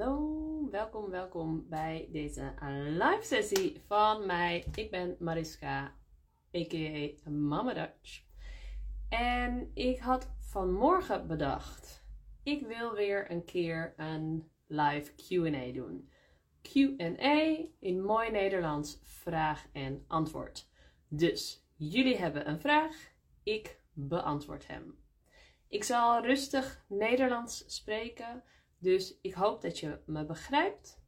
Hallo, welkom, welkom bij deze live sessie van mij. Ik ben Mariska, a.k.a. Mama Dutch. En ik had vanmorgen bedacht, ik wil weer een keer een live Q&A doen. Q&A in mooi Nederlands, vraag en antwoord. Dus, jullie hebben een vraag, ik beantwoord hem. Ik zal rustig Nederlands spreken, dus ik hoop dat je me begrijpt.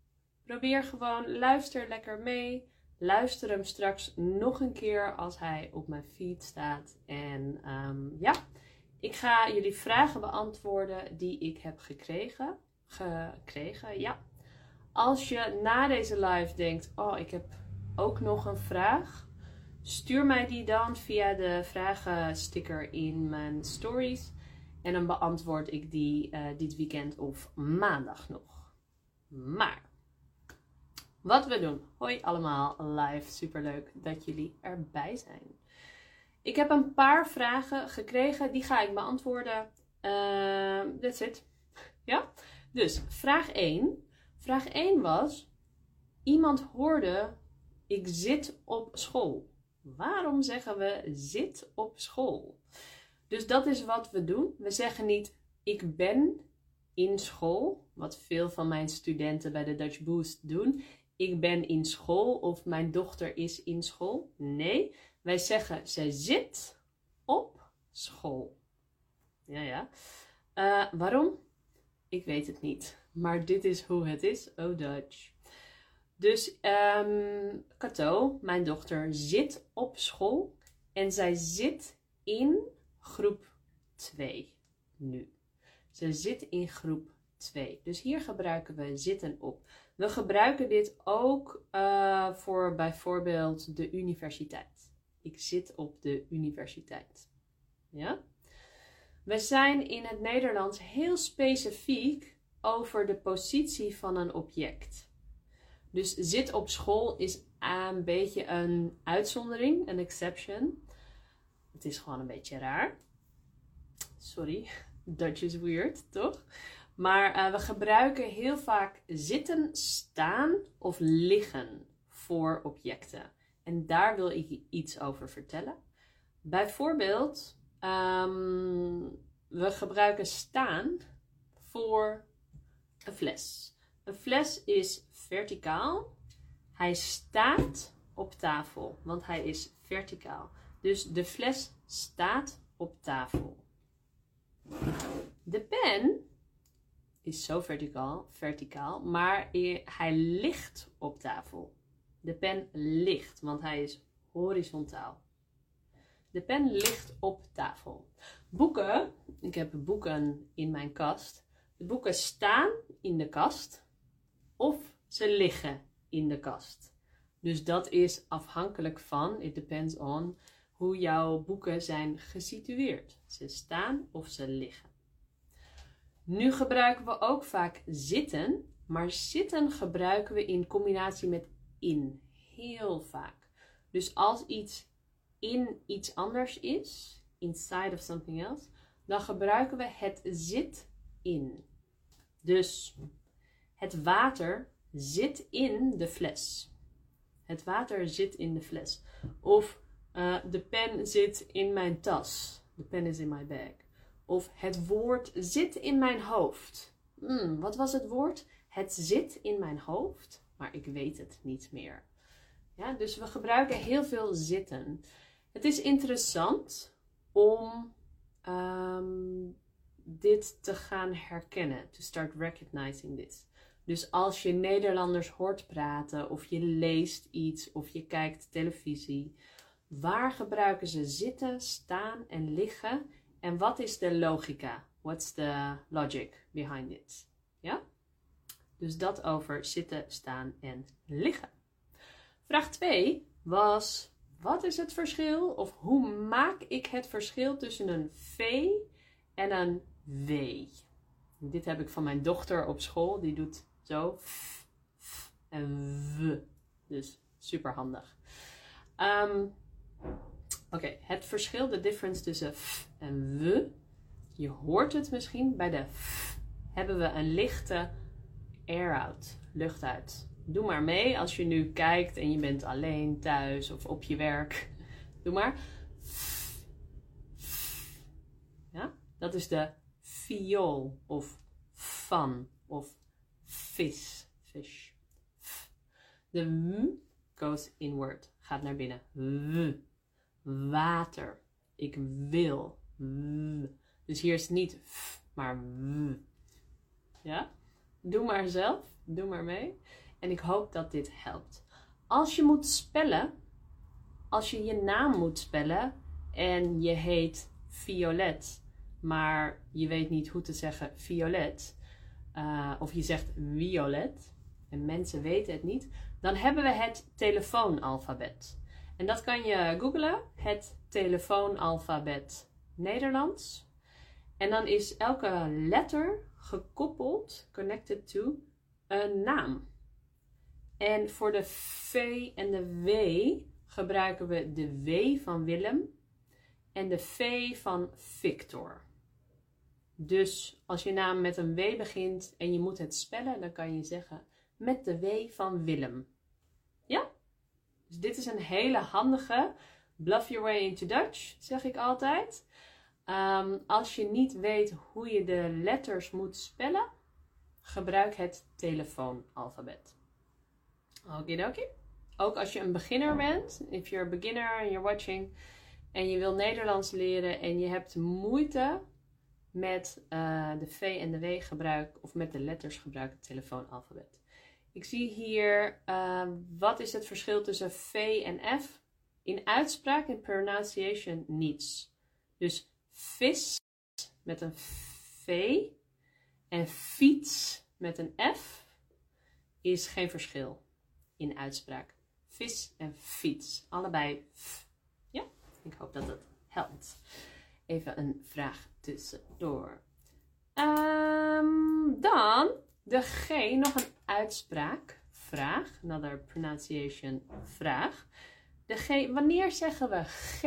Probeer gewoon, luister lekker mee. Luister hem straks nog een keer als hij op mijn feed staat. En um, ja, ik ga jullie vragen beantwoorden die ik heb gekregen. Gekregen, ja. Als je na deze live denkt, oh ik heb ook nog een vraag. Stuur mij die dan via de vragensticker in mijn stories. En dan beantwoord ik die uh, dit weekend of maandag nog. Maar, wat we doen. Hoi allemaal, live. Superleuk dat jullie erbij zijn. Ik heb een paar vragen gekregen, die ga ik beantwoorden. Uh, that's it. Ja? Dus, vraag 1. Vraag 1 was, iemand hoorde, ik zit op school. Waarom zeggen we zit op school? Dus dat is wat we doen. We zeggen niet ik ben in school, wat veel van mijn studenten bij de Dutch Boost doen. Ik ben in school of mijn dochter is in school. Nee, wij zeggen zij zit op school. Ja, ja. Uh, waarom? Ik weet het niet. Maar dit is hoe het is. Oh, Dutch. Dus um, Cato, mijn dochter, zit op school en zij zit in groep 2 nu. Ze zit in groep 2. Dus hier gebruiken we zitten op. We gebruiken dit ook uh, voor bijvoorbeeld de universiteit. Ik zit op de universiteit. Ja? We zijn in het Nederlands heel specifiek over de positie van een object. Dus zit op school is een beetje een uitzondering, een exception. Het is gewoon een beetje raar. Sorry, Dutch is weird, toch? Maar uh, we gebruiken heel vaak zitten, staan of liggen voor objecten. En daar wil ik iets over vertellen. Bijvoorbeeld, um, we gebruiken staan voor een fles. Een fles is verticaal. Hij staat op tafel, want hij is verticaal. Dus de fles staat op tafel. De pen is zo verticaal, verticaal, maar hij ligt op tafel. De pen ligt, want hij is horizontaal. De pen ligt op tafel. Boeken, ik heb boeken in mijn kast. De boeken staan in de kast of ze liggen in de kast. Dus dat is afhankelijk van, it depends on, hoe jouw boeken zijn gesitueerd. Ze staan of ze liggen. Nu gebruiken we ook vaak zitten, maar zitten gebruiken we in combinatie met in. Heel vaak. Dus als iets in iets anders is, inside of something else, dan gebruiken we het zit in. Dus het water zit in de fles. Het water zit in de fles. Of uh, de pen zit in mijn tas. De pen is in my bag. Of het woord zit in mijn hoofd. Hmm, wat was het woord? Het zit in mijn hoofd, maar ik weet het niet meer. Ja, dus we gebruiken heel veel zitten. Het is interessant om um, dit te gaan herkennen. To start recognizing this. Dus als je Nederlanders hoort praten, of je leest iets, of je kijkt televisie, waar gebruiken ze zitten, staan en liggen? En wat is de logica? What's the logic behind it? Ja? Dus dat over zitten, staan en liggen. Vraag 2 was: wat is het verschil of hoe maak ik het verschil tussen een V en een W? Dit heb ik van mijn dochter op school, die doet zo f, f en w. Dus super handig. Um, Oké, het verschil, de difference tussen f en w. Je hoort het misschien, bij de f hebben we een lichte air out. Lucht uit. Doe maar mee als je nu kijkt en je bent alleen thuis of op je werk. Doe maar. Ja, dat is de viool of van of vis. Fish. De w goes inward, gaat naar binnen. W. Water. Ik wil. Dus hier is niet f, maar w. Ja? Doe maar zelf. Doe maar mee. En ik hoop dat dit helpt. Als je moet spellen, als je je naam moet spellen en je heet Violet, maar je weet niet hoe te zeggen Violet, uh, of je zegt Violet, en mensen weten het niet, dan hebben we het telefoonalfabet. En dat kan je googlen, het telefoonalfabet Nederlands. En dan is elke letter gekoppeld, connected to, een naam. En voor de V en de W gebruiken we de W van Willem en de V van Victor. Dus als je naam met een W begint en je moet het spellen, dan kan je zeggen met de W van Willem. Dus dit is een hele handige bluff your way into Dutch, zeg ik altijd. Ehm, als je niet weet hoe je de letters moet spellen, gebruik het telefoonalfabet. Okidoki. Ook als je een beginner bent, if you're a beginner and you're watching en je wil Nederlands leren en je hebt moeite met uh, de V en de W gebruik of met de letters gebruik het telefoonalfabet. Ik zie hier, uh, wat is het verschil tussen V en F? In uitspraak, in pronunciation, niets. Dus vis met een V en fiets met een F is geen verschil in uitspraak. Vis en fiets, allebei f. Ja, ik hoop dat dat helpt. Even een vraag tussendoor. Um, dan de G, nog een uitspraak. Vraag, another pronunciation vraag. De G, wanneer zeggen we G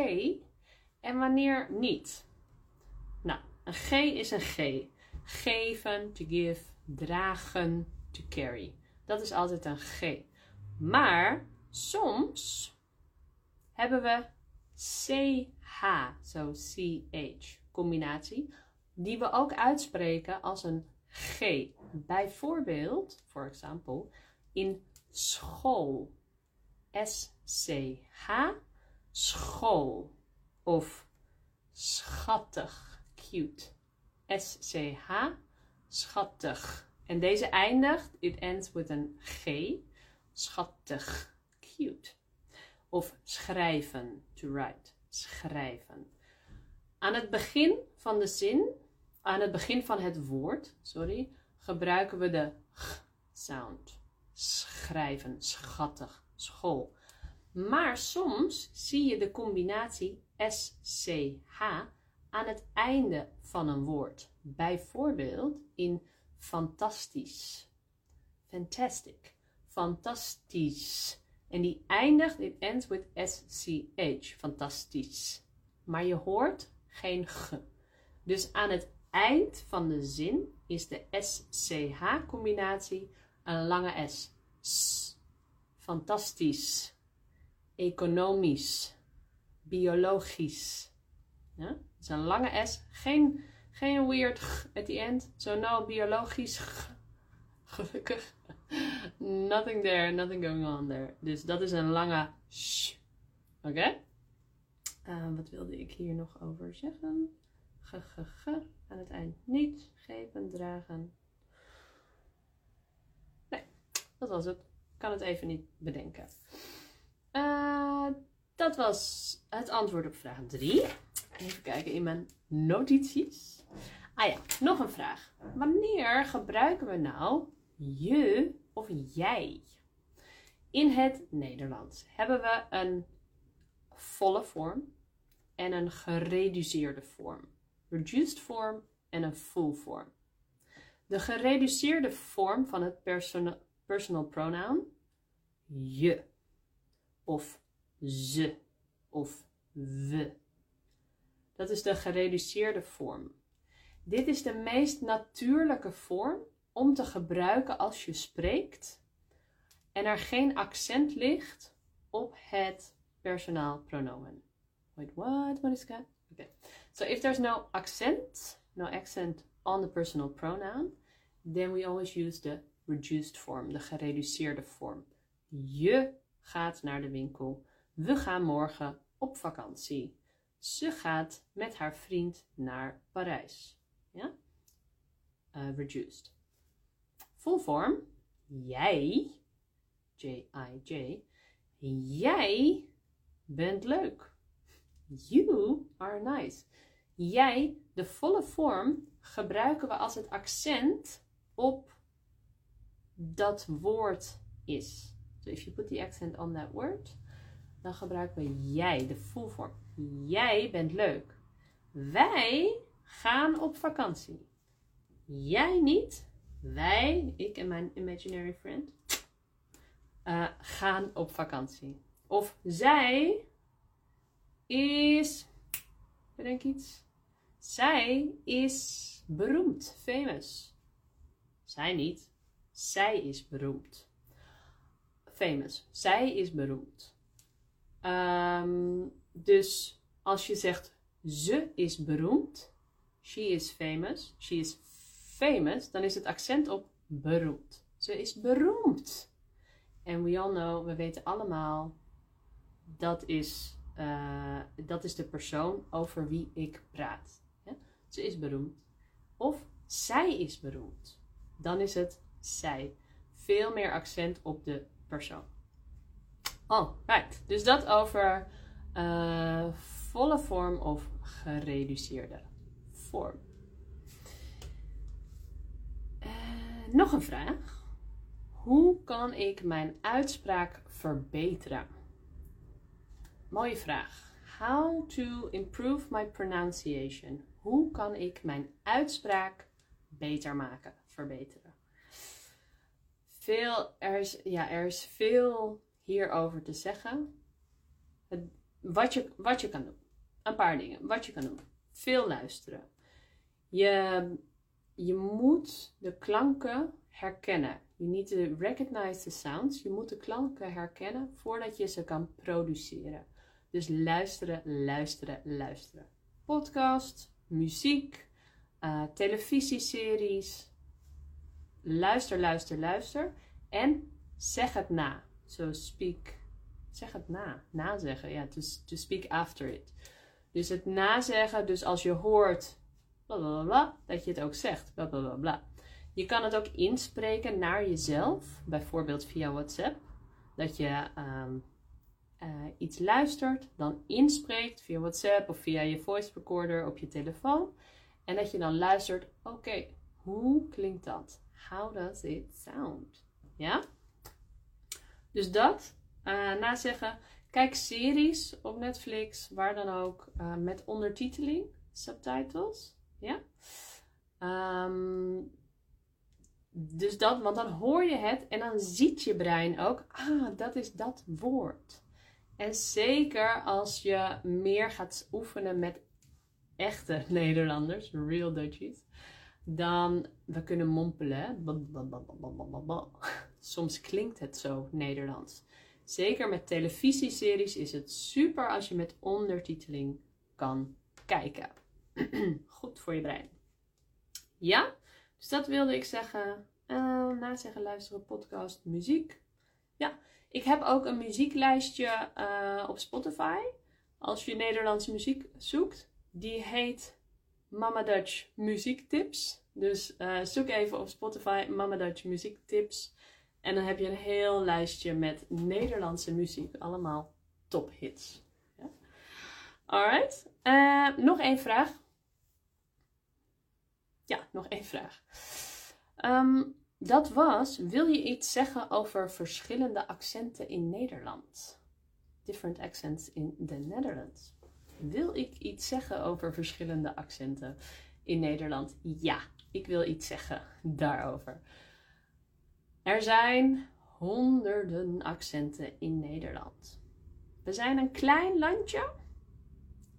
en wanneer niet? Nou, een G is een G. Geven, to give, dragen, to carry. Dat is altijd een G. Maar soms hebben we CH, zo CH combinatie, die we ook uitspreken als een G. Bijvoorbeeld, for example, in school. S-C-H, school. Of schattig, cute. S-C-H, schattig. En deze eindigt, it ends with een G. Schattig, cute. Of schrijven, to write. Schrijven. Aan het begin van de zin, aan het begin van het woord, sorry, gebruiken we de g sound. Schrijven, schattig, school. Maar soms zie je de combinatie SCH aan het einde van een woord. Bijvoorbeeld in fantastisch. Fantastic. Fantastisch. En die eindigt, it ends with SCH. Fantastisch. Maar je hoort geen g. Dus aan het eind van de zin is de SCH-combinatie een lange S. S. Fantastisch. Economisch. Biologisch. Het is een lange S. Geen, geen weird g at the end. Zo so no biologisch g. Gelukkig. nothing there, nothing going on there. Dus dat is een lange sh. Oké? Uh, wat wilde ik hier nog over zeggen? G, g, g. Aan het eind niet. Geven, dragen. Nee, dat was het. Ik kan het even niet bedenken. Uh, dat was het antwoord op vraag 3. Even kijken in mijn notities. Ah ja, nog een vraag. Wanneer gebruiken we nou je of jij? In het Nederlands hebben we een volle vorm en een gereduceerde vorm. Reduced form en een full form. De gereduceerde vorm van het personal, pronoun je of ze of we. Dat is de gereduceerde vorm. Dit is de meest natuurlijke vorm om te gebruiken als je spreekt en er geen accent ligt op het personaal pronomen. Wait, what? Okay. So if there's no accent, no accent on the personal pronoun, then we always use the reduced form, de gereduceerde vorm. Je gaat naar de winkel. We gaan morgen op vakantie. Ze gaat met haar vriend naar Parijs. Ja? Uh, reduced. Full form. Jij, J-I-J, jij bent leuk. You are nice. Jij, de volle vorm, gebruiken we als het accent op dat woord is. So if you put the accent on that word, dan gebruiken we jij, de full form. Jij bent leuk. Wij gaan op vakantie. Jij niet. Wij, ik en mijn imaginary friend, uh, gaan op vakantie. Of zij is, bedenk iets. Zij is beroemd, famous. Zij niet. Zij is beroemd. Famous. Zij is beroemd. Um, dus als je zegt ze is beroemd, she is famous, she is famous, dan is het accent op beroemd. Ze is beroemd. En we all know, we weten allemaal, dat is, uh, dat is de persoon over wie ik praat. Ze is beroemd. Of zij is beroemd. Dan is het zij. Veel meer accent op de persoon. Oh, right. Dus dat over uh, volle vorm of gereduceerde vorm. Uh, nog een vraag. Hoe kan ik mijn uitspraak verbeteren? Mooie vraag. How to improve my pronunciation. Hoe kan ik mijn uitspraak beter maken, verbeteren? Veel, er, is, ja, er is veel hierover te zeggen. wat, je, wat je kan doen. Een paar dingen. Wat je kan doen. Veel luisteren. Je, je moet de klanken herkennen. You need to recognize the sounds. Je moet de klanken herkennen voordat je ze kan produceren. Dus luisteren, luisteren, luisteren. Podcast, muziek, uh, televisieseries. Luister, luister, luister. En zeg het na. So speak. Zeg het na. Nazeggen. Ja, to, to speak after it. Dus het nazeggen. Dus als je hoort bla bla bla, dat je het ook zegt. Bla bla bla bla. Je kan het ook inspreken naar jezelf. Bijvoorbeeld via WhatsApp. Dat je um, uh, iets luistert, dan inspreekt via WhatsApp of via je voice recorder op je telefoon. En dat je dan luistert, oké, hoe klinkt dat? How does it sound? Ja? Dus dat, uh, na zeggen, kijk series op Netflix, waar dan ook, uh, met ondertiteling, subtitles. Ja? Um, dus dat, want dan hoor je het en dan ziet je brein ook, ah, dat is dat woord. En zeker als je meer gaat oefenen met echte Nederlanders, real Dutchies, dan we kunnen mompelen. Soms klinkt het zo Nederlands. Zeker met televisieseries is het super als je met ondertiteling kan kijken. Goed voor je brein. Ja, dus dat wilde ik zeggen. Uh, na zeggen, luisteren, podcast, muziek. Ja, ik heb ook een muzieklijstje uh, op Spotify. Als je Nederlandse muziek zoekt. Die heet Mama Dutch Muziektips. Dus uh, zoek even op Spotify Mama Dutch Muziektips. En dan heb je een heel lijstje met Nederlandse muziek. Allemaal tophits. Ja? Alright. Uh, nog één vraag. Ja, nog één vraag. Um, dat was, wil je iets zeggen over verschillende accenten in Nederland? Different accents in the Netherlands. Wil ik iets zeggen over verschillende accenten in Nederland? Ja, ik wil iets zeggen daarover. Er zijn honderden accenten in Nederland. We zijn een klein landje.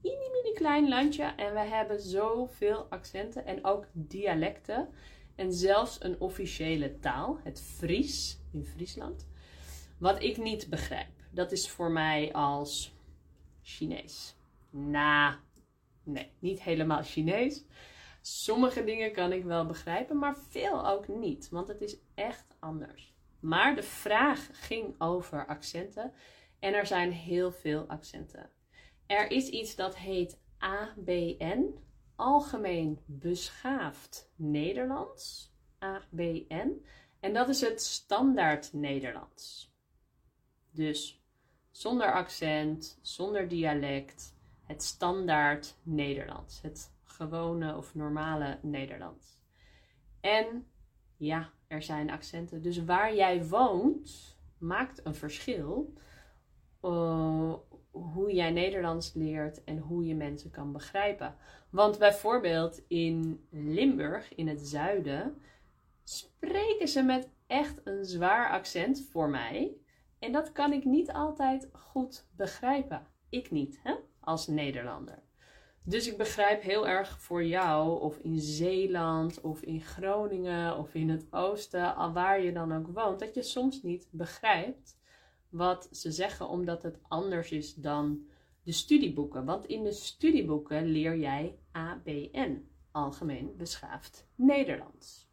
Mini, mini klein landje. En we hebben zoveel accenten en ook dialecten. En zelfs een officiële taal, het Fries in Friesland, wat ik niet begrijp. Dat is voor mij als Chinees. Nou, nee, niet helemaal Chinees. Sommige dingen kan ik wel begrijpen, maar veel ook niet, want het is echt anders. Maar de vraag ging over accenten en er zijn heel veel accenten. Er is iets dat heet ABN, Algemeen Beschaafd Nederlands, ABN, en dat is het standaard Nederlands. Dus zonder accent, zonder dialect, het standaard Nederlands, het gewone of normale Nederlands. En ja, er zijn accenten. Dus waar jij woont maakt een verschil. Uh, hoe jij Nederlands leert en hoe je mensen kan begrijpen. Want bijvoorbeeld in Limburg, in het zuiden, spreken ze met echt een zwaar accent voor mij. En dat kan ik niet altijd goed begrijpen. Ik niet, hè? als Nederlander. Dus ik begrijp heel erg voor jou, of in Zeeland, of in Groningen, of in het oosten, al waar je dan ook woont, dat je soms niet begrijpt wat ze zeggen, omdat het anders is dan de studieboeken. Want in de studieboeken leer jij ABN, Algemeen Beschaafd Nederlands.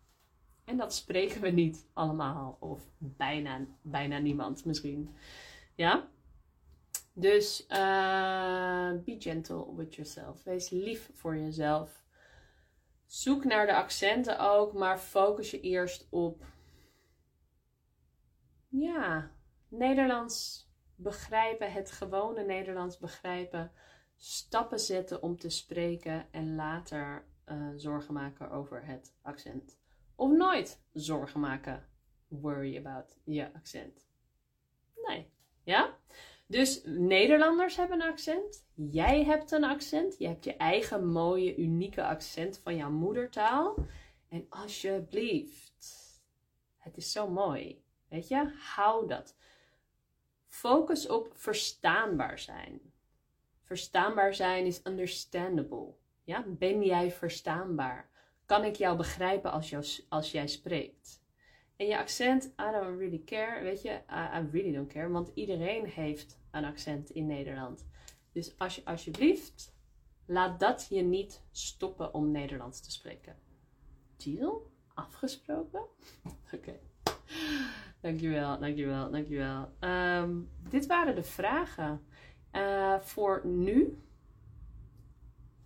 En dat spreken we niet allemaal, of bijna, bijna niemand misschien. Ja? Dus uh, be gentle with yourself. Wees lief voor jezelf. Zoek naar de accenten ook, maar focus je eerst op. Ja, Nederlands begrijpen, het gewone Nederlands begrijpen. Stappen zetten om te spreken en later uh, zorgen maken over het accent. Of nooit zorgen maken. Worry about je accent. Nee. Ja? Dus Nederlanders hebben een accent. Jij hebt een accent. Je hebt je eigen mooie, unieke accent van jouw moedertaal. En alsjeblieft, het is zo mooi. Weet je, hou dat. Focus op verstaanbaar zijn. Verstaanbaar zijn is understandable. Ja? Ben jij verstaanbaar? Kan ik jou begrijpen als, als jij spreekt? En je accent, I don't really care, weet je, I, really don't care, want iedereen heeft een accent in Nederland. Dus als je alsjeblieft, laat dat je niet stoppen om Nederlands te spreken. Deal? Afgesproken? Oké. Dankjewel, dankjewel, dankjewel. Um, dit waren de vragen uh, voor nu.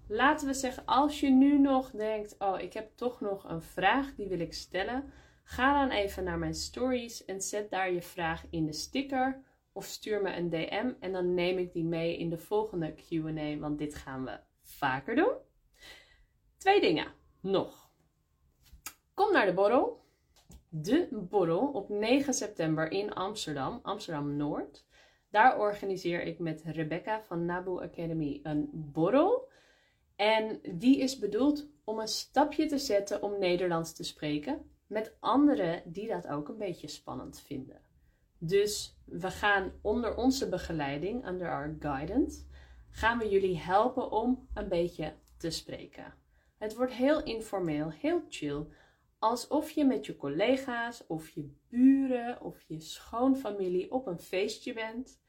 Laten we zeggen, als je nu nog denkt, oh, ik heb toch nog een vraag, die wil ik stellen. Ga dan even naar mijn stories en zet daar je vraag in de sticker of stuur me een DM en dan neem ik die mee in de volgende QA, want dit gaan we vaker doen. Twee dingen nog. Kom naar de borrel. De borrel op 9 september in Amsterdam, Amsterdam Noord. Daar organiseer ik met Rebecca van Nabu Academy een borrel. En die is bedoeld om een stapje te zetten om Nederlands te spreken met anderen die dat ook een beetje spannend vinden. Dus we gaan onder onze begeleiding, under our guidance, gaan we jullie helpen om een beetje te spreken. Het wordt heel informeel, heel chill, alsof je met je collega's of je buren of je schoonfamilie op een feestje bent.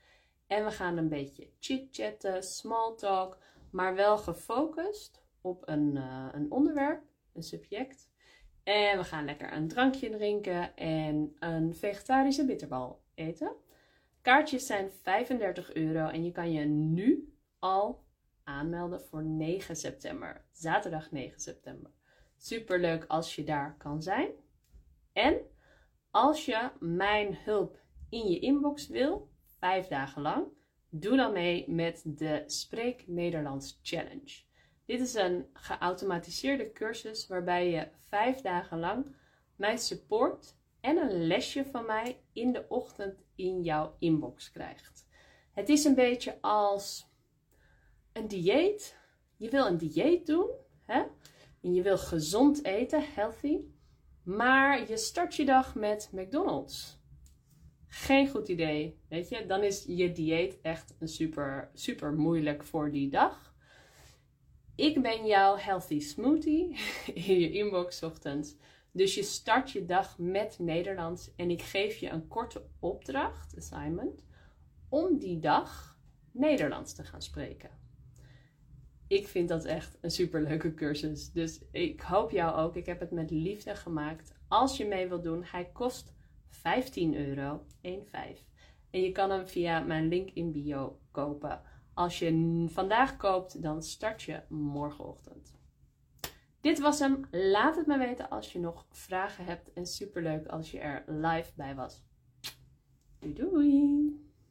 En we gaan een beetje chit-chatten, small talk, maar wel gefocust op een, uh, een onderwerp, een subject. En we gaan lekker een drankje drinken en een vegetarische bitterbal eten. Kaartjes zijn 35 euro en je kan je nu al aanmelden voor 9 september. Zaterdag 9 september. Super leuk als je daar kan zijn. En als je mijn hulp in je inbox wil, vijf dagen lang, doe dan mee met de Spreek Nederlands Challenge. Dit is een geautomatiseerde cursus waarbij je vijf dagen lang mijn support en een lesje van mij in de ochtend in jouw inbox krijgt. Het is een beetje als een dieet. Je wil een dieet doen hè? En je wil gezond eten, healthy, maar je start je dag met McDonald's. Geen goed idee, weet je? Dan is je dieet echt een super, super moeilijk voor die dag. Ik ben jouw healthy smoothie in je inbox ochtends. Dus je start je dag met Nederlands en ik geef je een korte opdracht, assignment, om die dag Nederlands te gaan spreken. Ik vind dat echt een superleuke cursus. Dus ik hoop jou ook. Ik heb het met liefde gemaakt. Als je mee wilt doen, hij kost 15 euro. 1,5. En je kan hem via mijn link in bio kopen. Als je vandaag koopt, dan start je morgenochtend. Dit was hem. Laat het me weten als je nog vragen hebt. En superleuk als je er live bij was. Doei doei!